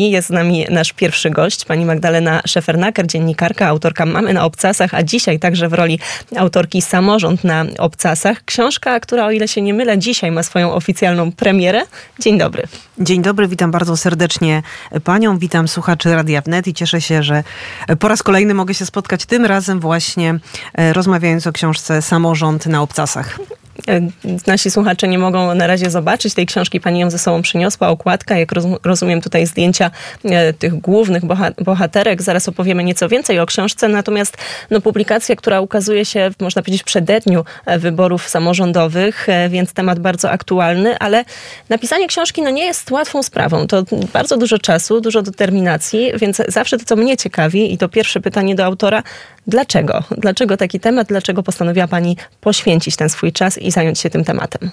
książki. Jest z nami nasz pierwszy gość, pani Magdalena Szefernaker, dziennikarka, autorka Mamy na obcasach, a dzisiaj także w roli autorki Samorząd na obcasach. Książka, która o ile się nie mylę, dzisiaj ma swoją oficjalną premierę. Dzień dobry. Dzień dobry, witam bardzo serdecznie panią, witam słuchaczy Radia Wnet i cieszę się, że po raz kolejny mogę się spotkać tym razem właśnie e, rozmawiając o książce Samorząd na obcasach. E, nasi słuchacze nie mogą na razie zobaczyć tej książki. Pani ją ze sobą przyniosła, okładka, jak rozumiem tutaj zdjęcia e, tych głównych bohaterek. Zaraz opowiemy nieco więcej o książce, natomiast no, publikacja, która ukazuje się, można powiedzieć, w przededniu e, wyborów samorządowych, więc temat bardzo aktualny, ale napisanie książki no, nie jest łatwą sprawą. To bardzo dużo czasu, dużo determinacji, więc zawsze to, co mnie ciekawi i to pierwsze pytanie do autora, dlaczego? Dlaczego taki temat? Dlaczego postanowiła Pani poświęcić ten swój czas i zająć się tym tematem?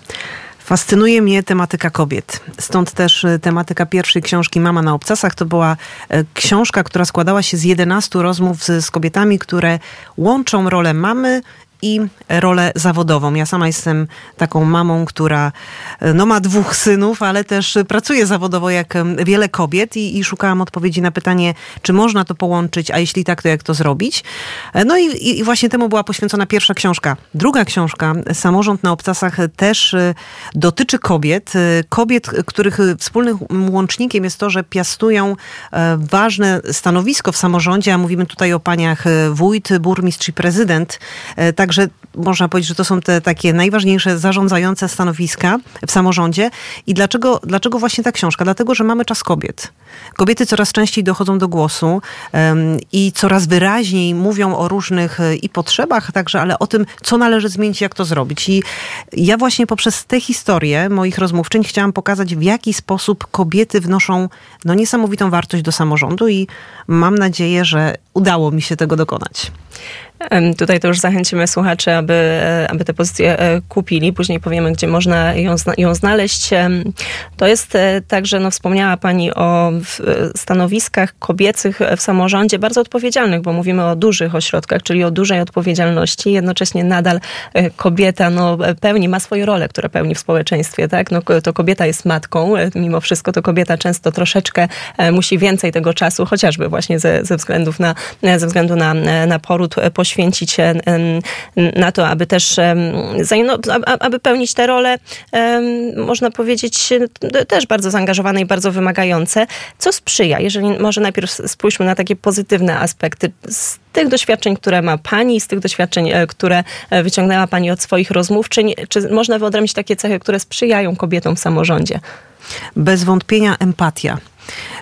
Fascynuje mnie tematyka kobiet. Stąd też e, tematyka pierwszej książki Mama na obcasach to była e, książka, która składała się z 11 rozmów z, z kobietami, które łączą rolę mamy i rolę zawodową. Ja sama jestem taką mamą, która e, no, ma dwóch synów, ale też pracuje zawodowo jak wiele kobiet i, i, szukałam odpowiedzi na pytanie, czy można to połączyć, a jeśli tak, to jak to zrobić. E, no i, i właśnie temu była poświęcona pierwsza książka. Druga książka, Samorząd na obcasach, też e, dotyczy kobiet. Kobiet, których wspólnym łącznikiem jest to, że piastują ważne stanowisko w samorządzie, a mówimy tutaj o paniach wójt, burmistrz i prezydent. Tak Także można powiedzieć, że to są te takie najważniejsze zarządzające stanowiska w samorządzie. I dlaczego, dlaczego właśnie ta książka? Dlatego, że mamy czas kobiet. Kobiety coraz częściej dochodzą do głosu um, i coraz wyraźniej mówią o różnych e, i potrzebach także, ale o tym, co należy zmienić, jak to zrobić. I ja właśnie poprzez tę historię moich rozmówczyń chciałam pokazać, w jaki sposób kobiety wnoszą no, niesamowitą wartość do samorządu i mam nadzieję, że udało mi się tego dokonać. Tutaj to już zachęcimy słuchaczy, aby, e, aby tę pozycję e, kupili. Później powiemy, gdzie można ją, ją znaleźć. To jest e, także, no, wspomniała Pani o stanowiskach kobiecych w samorządzie, bardzo odpowiedzialnych, bo mówimy o dużych ośrodkach, czyli o dużej odpowiedzialności. Jednocześnie nadal kobieta no, pełni, ma swoje role, które pełni w społeczeństwie. Tak? No, to kobieta jest matką, mimo wszystko to kobieta często troszeczkę musi więcej tego czasu, chociażby właśnie ze, ze względów na, ze względu na, na poród poświęcić na to, aby też no, aby pełnić te role, można powiedzieć, też bardzo zaangażowane i bardzo wymagające, co sprzyja, jeżeli może najpierw spójrzmy na takie pozytywne aspekty z tych doświadczeń, które ma Pani, z tych doświadczeń, e, które e, wyciągnęła Pani od swoich rozmówczyń, czy można wyodrębnić takie cechy, które sprzyjają kobietom w samorządzie? Bez wątpienia empatia.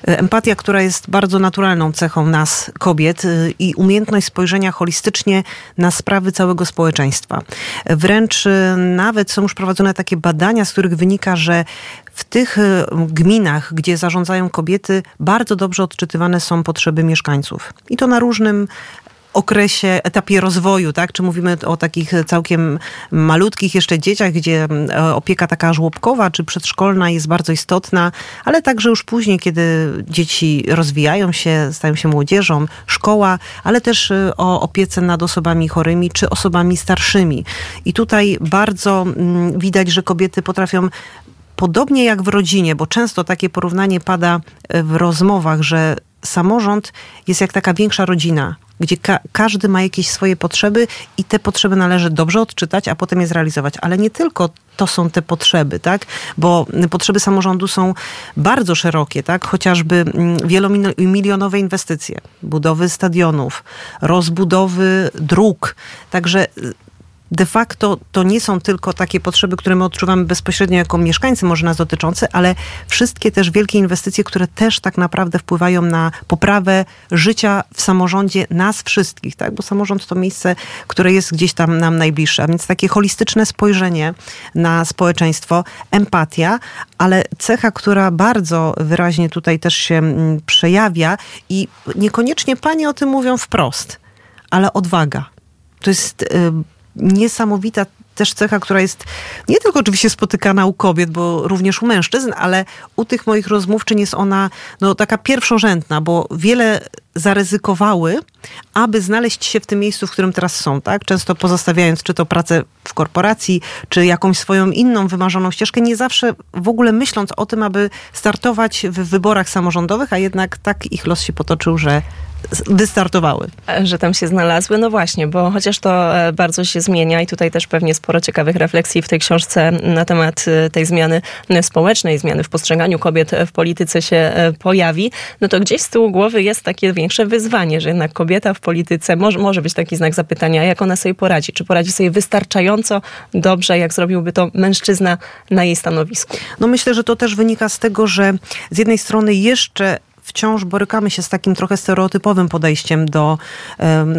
Empatia, która jest bardzo naturalną cechą nas, kobiet, y, i umiejętność spojrzenia holistycznie na sprawy całego społeczeństwa. Wręcz y, nawet są już prowadzone takie badania, z których wynika, że w tych gminach, gdzie zarządzają kobiety, bardzo dobrze odczytywane są potrzeby mieszkańców. I to na różnym okresie, etapie rozwoju, tak? Czy mówimy o takich całkiem malutkich jeszcze dzieciach, gdzie e, opieka taka żłobkowa czy przedszkolna jest bardzo istotna, ale także już później, kiedy dzieci rozwijają się, stają się młodzieżą, szkoła, ale też e, o opiece nad osobami chorymi czy osobami starszymi. I tutaj bardzo mm, widać, że kobiety potrafią podobnie jak w rodzinie, bo często takie porównanie pada e, w rozmowach, że samorząd jest jak taka większa rodzina, gdzie ka każdy ma jakieś swoje potrzeby i te potrzeby należy dobrze odczytać, a potem je zrealizować. Ale nie tylko to są te potrzeby, tak? Bo potrzeby samorządu są bardzo szerokie, tak? Chociażby mm, wielomilionowe inwestycje, budowy stadionów, rozbudowy dróg. Także de facto to nie są tylko takie potrzeby, które my odczuwamy bezpośrednio jako mieszkańcy, może nas dotyczące, ale wszystkie też wielkie inwestycje, które też tak naprawdę wpływają na poprawę życia w samorządzie nas wszystkich, tak? Bo samorząd to miejsce, które jest gdzieś tam nam najbliższe. A więc takie holistyczne spojrzenie na społeczeństwo, empatia, ale cecha, która bardzo wyraźnie tutaj też się mm, przejawia i niekoniecznie panie o tym mówią wprost, ale odwaga. To jest y, niesamowita też cecha, która jest nie tylko oczywiście spotykana u kobiet, bo również u mężczyzn, ale u tych moich rozmówczyń jest ona no, taka pierwszorzędna, bo wiele zaryzykowały, aby znaleźć się w tym miejscu, w którym teraz są, tak? Często pozostawiając czy to pracę w korporacji, czy jakąś swoją inną wymarzoną ścieżkę, nie zawsze w ogóle myśląc o tym, aby startować w wyborach samorządowych, a jednak tak ich los się potoczył, że wystartowały. Że tam się znalazły? No właśnie, bo chociaż to e, bardzo się zmienia i tutaj też pewnie sporo ciekawych refleksji w tej książce na temat e, tej zmiany społecznej, zmiany w postrzeganiu kobiet w polityce się e, pojawi, no to gdzieś z tyłu głowy jest takie większe wyzwanie, że jednak kobieta w polityce może, może być taki znak zapytania, jak ona sobie poradzi. Czy poradzi sobie wystarczająco dobrze, jak zrobiłby to mężczyzna na jej stanowisku? No myślę, że to też wynika z tego, że z jednej strony jeszcze wciąż borykamy się z takim trochę stereotypowym podejściem do,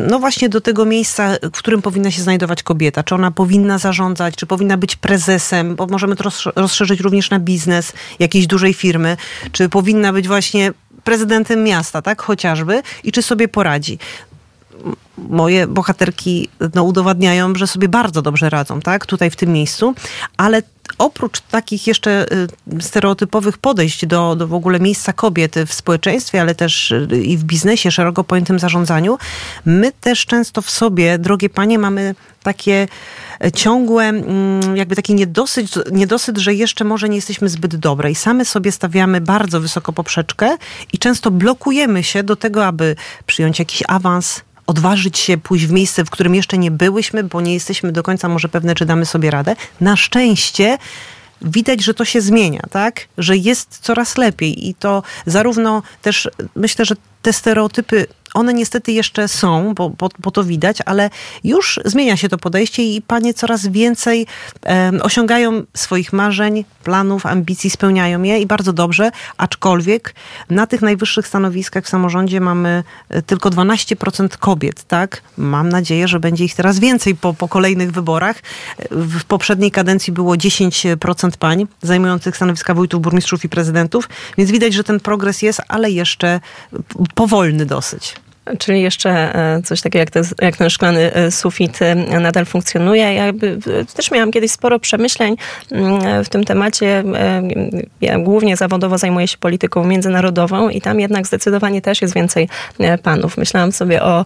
no właśnie do tego miejsca, w którym powinna się znajdować kobieta. Czy ona powinna zarządzać, czy powinna być prezesem, bo możemy to rozszerzyć również na biznes jakiejś dużej firmy, czy powinna być właśnie prezydentem miasta, tak, chociażby, i czy sobie poradzi moje bohaterki no, udowadniają, że sobie bardzo dobrze radzą, tak, tutaj w tym miejscu, ale oprócz takich jeszcze y, stereotypowych podejść do, do w ogóle miejsca kobiet w społeczeństwie, ale też y, i w biznesie, szeroko pojętym zarządzaniu, my też często w sobie, drogie panie, mamy takie ciągłe, mm, jakby taki niedosyt, niedosyt, że jeszcze może nie jesteśmy zbyt dobre. I same sobie stawiamy bardzo wysoko poprzeczkę i często blokujemy się do tego, aby przyjąć jakiś awans, odważyć się pójść w miejsce, w którym jeszcze nie byłyśmy, bo nie jesteśmy do końca może pewne, czy damy sobie radę. Na szczęście widać, że to się zmienia, tak? Że jest coraz lepiej i to zarówno też myślę, że te stereotypy one niestety jeszcze są, bo, bo, bo, to widać, ale już zmienia się to podejście i panie coraz więcej e, osiągają swoich marzeń, planów, ambicji, spełniają je i bardzo dobrze, aczkolwiek na tych najwyższych stanowiskach w samorządzie mamy e, tylko 12% kobiet, tak? Mam nadzieję, że będzie ich teraz więcej po, po kolejnych wyborach. W poprzedniej kadencji było 10% pań zajmujących stanowiska wójtów, burmistrzów i prezydentów, więc widać, że ten progres jest, ale jeszcze powolny dosyć. Czyli jeszcze e, coś takiego jak, jak ten szklany e, sufit e, nadal funkcjonuje. Ja też miałam kiedyś sporo przemyśleń mm, w tym temacie. Ja głównie zawodowo zajmuję się polityką międzynarodową i tam jednak zdecydowanie też jest więcej panów. Myślałam sobie o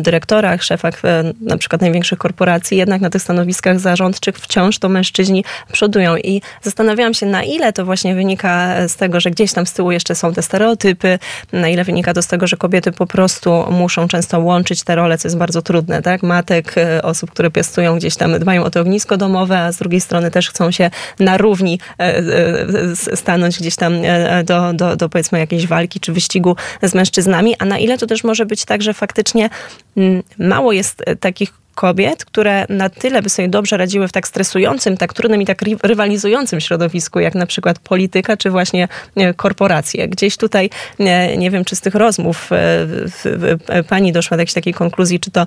dyrektorach, szefach na przykład największych korporacji, jednak na tych stanowiskach zarządczych wciąż to mężczyźni przodują i zastanawiałam się na ile to właśnie wynika z tego, że gdzieś tam z tyłu jeszcze są te stereotypy, na ile wynika to z tego, że kobiety po prostu prostu muszą często łączyć te role, co jest bardzo trudne, tak? Matek, e, osób, które piastują gdzieś tam, dbają o to ognisko domowe, a z drugiej strony też chcą się na równi e, e, stanąć gdzieś tam do, do, do powiedzmy jakiejś walki czy wyścigu z mężczyznami, a na ile to też może być tak, że faktycznie mm, mało jest takich kobiet, które na tyle by sobie dobrze radziły w tak stresującym, tak trudnym i tak rywalizującym środowisku, jak na przykład polityka, czy właśnie korporacje. Gdzieś tutaj, nie wiem, czy z tych rozmów e, pani doszła do jakiejś takiej konkluzji, czy to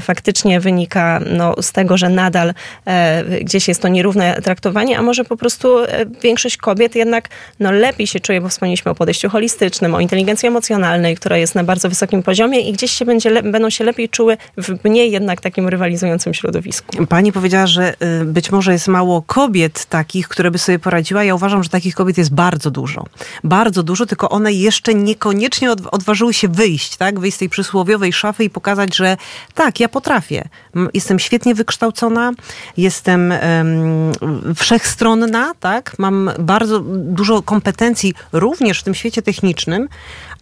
faktycznie wynika no, z tego, że nadal e, gdzieś jest to nierówne traktowanie, a może po prostu e, większość kobiet jednak no, lepiej się czuje, bo wspomnieliśmy o podejściu holistycznym, o inteligencji emocjonalnej, która jest na bardzo wysokim poziomie i gdzieś się będzie, będą się lepiej czuły w mniej jednak takim takim rywalizującym środowisku. Pani powiedziała, że y, być może jest mało kobiet takich, które by sobie poradziła. Ja uważam, że takich kobiet jest bardzo dużo. Bardzo dużo, tylko one jeszcze niekoniecznie odważyły się wyjść, tak? Wyjść z tej przysłowiowej szafy i pokazać, że tak, ja potrafię. Jestem świetnie wykształcona, jestem um, wszechstronna, tak? Mam bardzo dużo kompetencji również w tym świecie technicznym,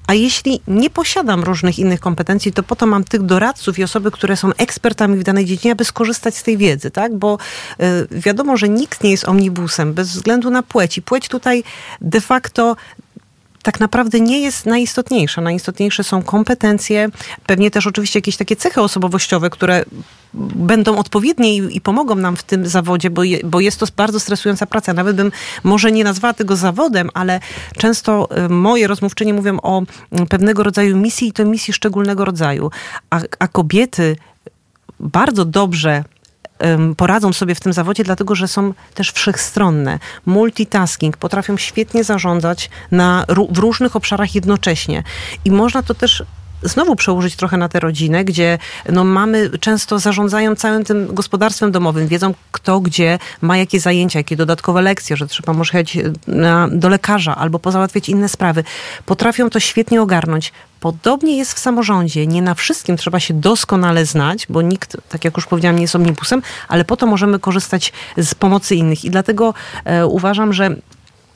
a jeśli nie posiadam różnych innych kompetencji, to po to mam tych doradców i osoby, które są ekspertami w danej dziedzinie, aby skorzystać z tej wiedzy, tak? Bo y, wiadomo, że nikt nie jest omnibusem bez względu na płeć. I płeć tutaj de facto tak naprawdę nie jest najistotniejsza. Najistotniejsze są kompetencje, pewnie też oczywiście jakieś takie cechy osobowościowe, które będą odpowiednie i, i, pomogą nam w tym zawodzie, bo, je, bo jest to bardzo stresująca praca. Nawet bym może nie nazwała tego zawodem, ale często y, moje rozmówczynie mówią o mm, pewnego rodzaju misji i to misji szczególnego rodzaju. A, a kobiety bardzo dobrze poradzą sobie w tym zawodzie, dlatego że są też wszechstronne. Multitasking, potrafią świetnie zarządzać na, w różnych obszarach jednocześnie. I można to też znowu przełożyć trochę na tę rodzinę, gdzie no, mamy często zarządzają całym tym gospodarstwem domowym, wiedzą kto gdzie ma jakie zajęcia, jakie dodatkowe lekcje, że trzeba może jechać na, do lekarza albo pozałatwiać inne sprawy. Potrafią to świetnie ogarnąć. Podobnie jest w samorządzie. Nie na wszystkim trzeba się doskonale znać, bo nikt, tak jak już powiedziałam, nie jest omnibusem, ale po to możemy korzystać z pomocy innych. I dlatego e, uważam, że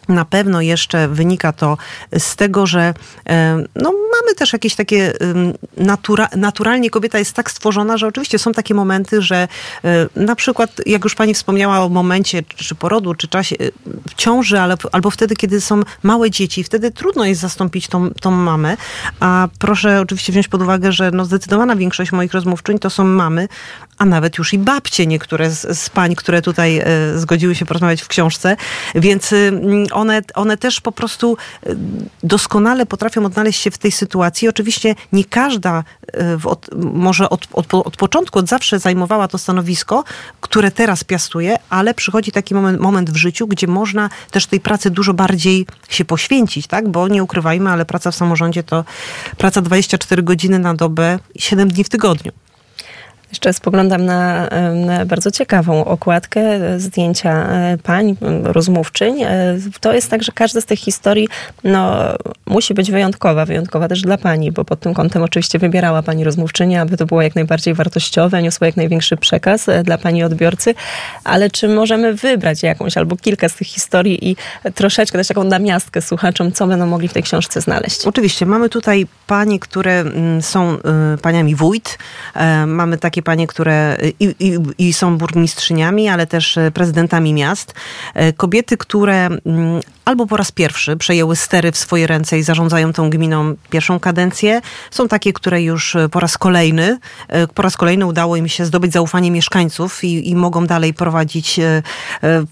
na pewno jeszcze wynika to z tego, że e, no, mamy też jakieś takie natura, naturalnie kobieta jest tak stworzona, że oczywiście są takie momenty, że e, na przykład, jak już pani wspomniała o momencie czy porodu, czy czasie e, ciąży, ale, albo wtedy, kiedy są małe dzieci, wtedy trudno jest zastąpić tą, tą mamę, a proszę oczywiście wziąć pod uwagę, że no, zdecydowana większość moich rozmówczyń to są mamy, a nawet już i babcie niektóre z, z pań, które tutaj zgodziły się porozmawiać w książce, więc one, one też po prostu e, doskonale potrafią odnaleźć się w tej sytuacji. Oczywiście nie każda e, od, może od, od, od początku, od zawsze zajmowała to stanowisko, które teraz piastuje, ale przychodzi taki moment, moment w życiu, gdzie można też tej pracy dużo bardziej się poświęcić, tak? Bo nie ukrywajmy, ale praca w samorządzie to praca 24 godziny na dobę, 7 dni w tygodniu. Jeszcze spoglądam na, na, bardzo ciekawą okładkę zdjęcia e, pań, rozmówczyń. E, to jest tak, że każda z tych historii no, musi być wyjątkowa, wyjątkowa też dla pani, bo pod tym kątem oczywiście wybierała pani rozmówczyni, aby to było jak najbardziej wartościowe, niosło jak największy przekaz e, dla pani odbiorcy. Ale czy możemy wybrać jakąś albo kilka z tych historii i troszeczkę dać taką namiastkę słuchaczom, co będą mogli w tej książce znaleźć? Oczywiście. Mamy tutaj panie, które mm, są paniami wójt. Mamy takie takie panie, które i, i, i są burmistrzyniami, ale też prezydentami miast. E, kobiety, które mm, albo po raz pierwszy przejęły stery w swoje ręce i zarządzają tą gminą pierwszą kadencję. Są takie, które już e, po raz kolejny, po raz kolejny udało im się zdobyć zaufanie mieszkańców i, i mogą dalej prowadzić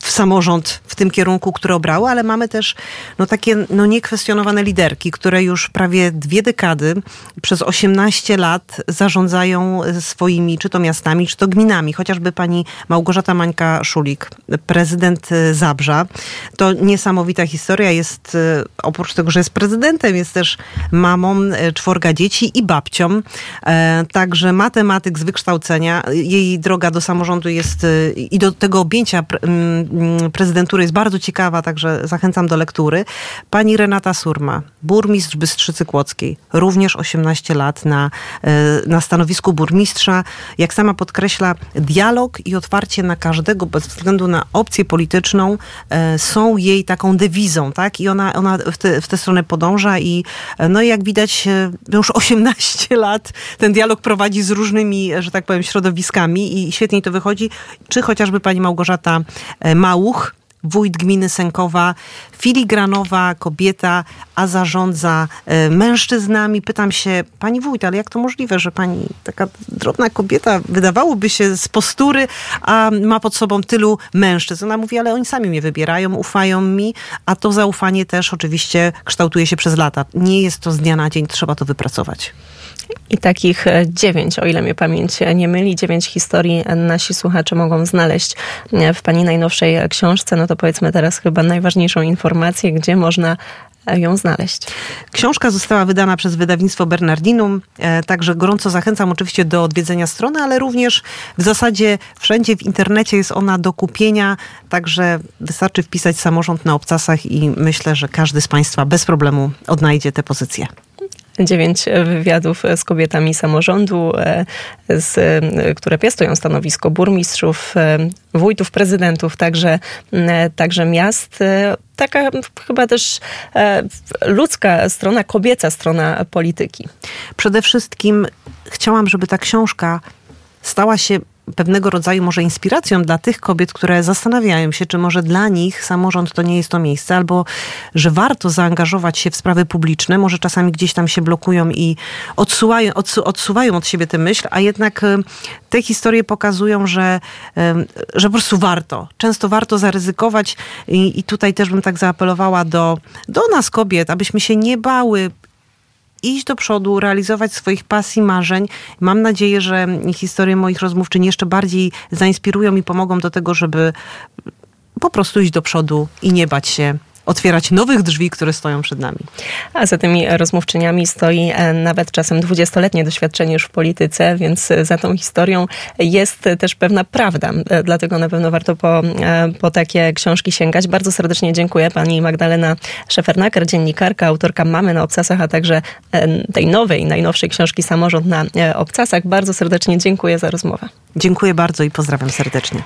w samorząd w tym kierunku, który obrały, ale mamy też no, takie no, niekwestionowane liderki, które już prawie dwie dekady, przez 18 lat zarządzają swoimi czy to miastami, czy to gminami. Chociażby pani Małgorzata Mańka-Szulik, prezydent Zabrza. To niesamowita historia. Jest, y, oprócz tego, że jest prezydentem, jest też mamą y, czworga dzieci i babcią. E, także matematyk z wykształcenia. Jej droga do samorządu jest i do tego objęcia prezydentury jest bardzo ciekawa, także zachęcam do lektury. Pani Renata Surma, burmistrz Bystrzycy Kłodzkiej, również 18 lat na, na stanowisku burmistrza jak sama podkreśla, dialog i otwarcie na każdego bez względu na opcję polityczną e, są jej taką dewizą, tak? I ona, ona w, te, w tę stronę podąża i e, no jak widać e, już 18 lat ten dialog prowadzi z różnymi, że tak powiem, środowiskami i świetnie to wychodzi. Czy chociażby pani Małgorzata Małuch, wójt gminy Sękowa, filigranowa kobieta, a zarządza e, mężczyznami. Pytam się, pani wójt, ale jak to możliwe, że pani taka drobna kobieta, wydawałoby się z postury, a ma pod sobą tylu mężczyzn? Ona mówi, ale oni sami mnie wybierają, ufają mi, a to zaufanie też oczywiście kształtuje się przez lata. Nie jest to z dnia na dzień, trzeba to wypracować. I takich e, dziewięć, o ile mnie pamięć nie myli, dziewięć historii nasi słuchacze mogą znaleźć e, w pani najnowszej książce. No to powiedzmy teraz chyba najważniejszą informację, gdzie można e, ją znaleźć. Książka została wydana przez wydawnictwo Bernardinum, także gorąco zachęcam oczywiście do odwiedzenia strony, ale również w zasadzie wszędzie w internecie jest ona do kupienia, także wystarczy wpisać samorząd na obcasach i myślę, że każdy z Państwa bez problemu odnajdzie te pozycje dziewięć wywiadów z kobietami samorządu, e, z, e, które piastują stanowisko burmistrzów, e, wójtów, prezydentów, także, także miast. Taka chyba też ludzka strona, kobieca strona polityki. Przede wszystkim chciałam, żeby ta książka stała się pewnego rodzaju może inspiracją dla tych kobiet, które zastanawiają się, czy może dla nich samorząd to nie jest to miejsce, albo że warto zaangażować się w sprawy publiczne. Może czasami gdzieś tam się blokują i odsuwają, odsu, odsuwają od siebie tę myśl, a jednak e, te historie pokazują, że, e, że po prostu warto. Często warto zaryzykować i, i tutaj też bym tak zaapelowała do, do nas kobiet, abyśmy się nie bały iść do przodu, realizować swoich pasji, marzeń. Mam nadzieję, że historie moich rozmówczyń jeszcze bardziej zainspirują i pomogą do tego, żeby po prostu iść do przodu i nie bać się otwierać nowych drzwi, które stoją przed nami. A za tymi rozmówczyniami stoi nawet czasem dwudziestoletnie doświadczenie już w polityce, więc za tą historią jest też pewna prawda. Dlatego na pewno warto po, po takie książki sięgać. Bardzo serdecznie dziękuję pani Magdalena Szefernaker, dziennikarka, autorka Mamy na Obcasach, a także tej nowej, najnowszej książki Samorząd na Obcasach. Bardzo serdecznie dziękuję za rozmowę. Dziękuję bardzo i pozdrawiam serdecznie.